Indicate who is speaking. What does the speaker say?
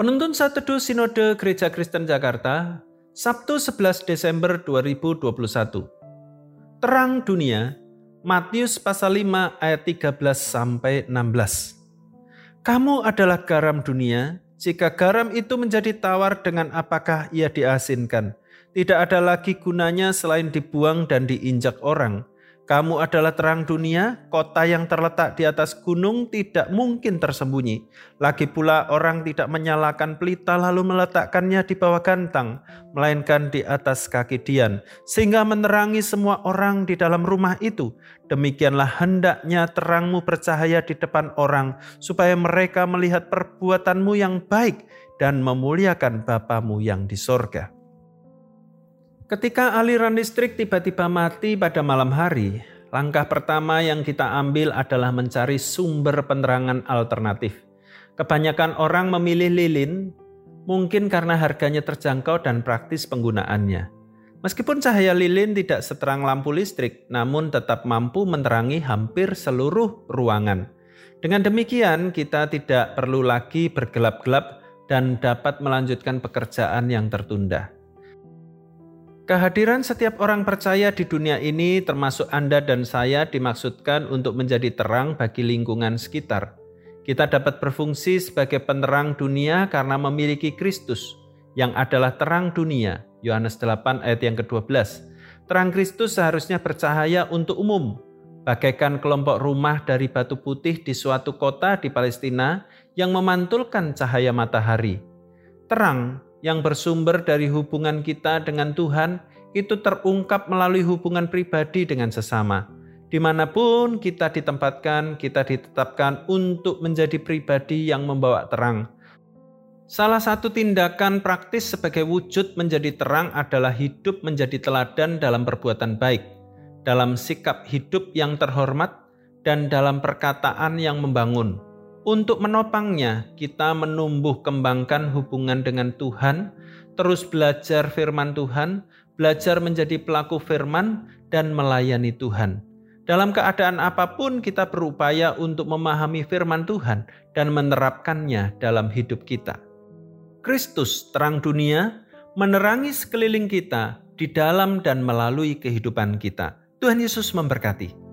Speaker 1: Penuntun Saat Teduh Sinode Gereja Kristen Jakarta, Sabtu 11 Desember 2021. Terang dunia, Matius pasal 5 ayat 13 sampai 16. Kamu adalah garam dunia, jika garam itu menjadi tawar dengan apakah ia diasinkan? Tidak ada lagi gunanya selain dibuang dan diinjak orang. Kamu adalah terang dunia, kota yang terletak di atas gunung tidak mungkin tersembunyi. Lagi pula orang tidak menyalakan pelita lalu meletakkannya di bawah gantang, melainkan di atas kaki Dian, sehingga menerangi semua orang di dalam rumah itu. Demikianlah hendaknya terangmu bercahaya di depan orang, supaya mereka melihat perbuatanmu yang baik dan memuliakan Bapamu yang di sorga. Ketika aliran listrik tiba-tiba mati pada malam hari, langkah pertama yang kita ambil adalah mencari sumber penerangan alternatif. Kebanyakan orang memilih lilin, mungkin karena harganya terjangkau dan praktis penggunaannya. Meskipun cahaya lilin tidak seterang lampu listrik, namun tetap mampu menerangi hampir seluruh ruangan. Dengan demikian, kita tidak perlu lagi bergelap-gelap dan dapat melanjutkan pekerjaan yang tertunda. Kehadiran setiap orang percaya di dunia ini, termasuk Anda dan saya, dimaksudkan untuk menjadi terang bagi lingkungan sekitar. Kita dapat berfungsi sebagai penerang dunia karena memiliki Kristus, yang adalah terang dunia. Yohanes 8 ayat yang ke-12. Terang Kristus seharusnya bercahaya untuk umum, bagaikan kelompok rumah dari batu putih di suatu kota di Palestina yang memantulkan cahaya matahari. Terang yang bersumber dari hubungan kita dengan Tuhan itu terungkap melalui hubungan pribadi dengan sesama. Di mana pun kita ditempatkan, kita ditetapkan untuk menjadi pribadi yang membawa terang. Salah satu tindakan praktis sebagai wujud menjadi terang adalah hidup menjadi teladan dalam perbuatan baik, dalam sikap hidup yang terhormat, dan dalam perkataan yang membangun. Untuk menopangnya, kita menumbuh kembangkan hubungan dengan Tuhan, terus belajar firman Tuhan, belajar menjadi pelaku firman, dan melayani Tuhan. Dalam keadaan apa pun, kita berupaya untuk memahami firman Tuhan dan menerapkannya dalam hidup kita. Kristus, terang dunia, menerangi sekeliling kita di dalam dan melalui kehidupan kita. Tuhan Yesus memberkati.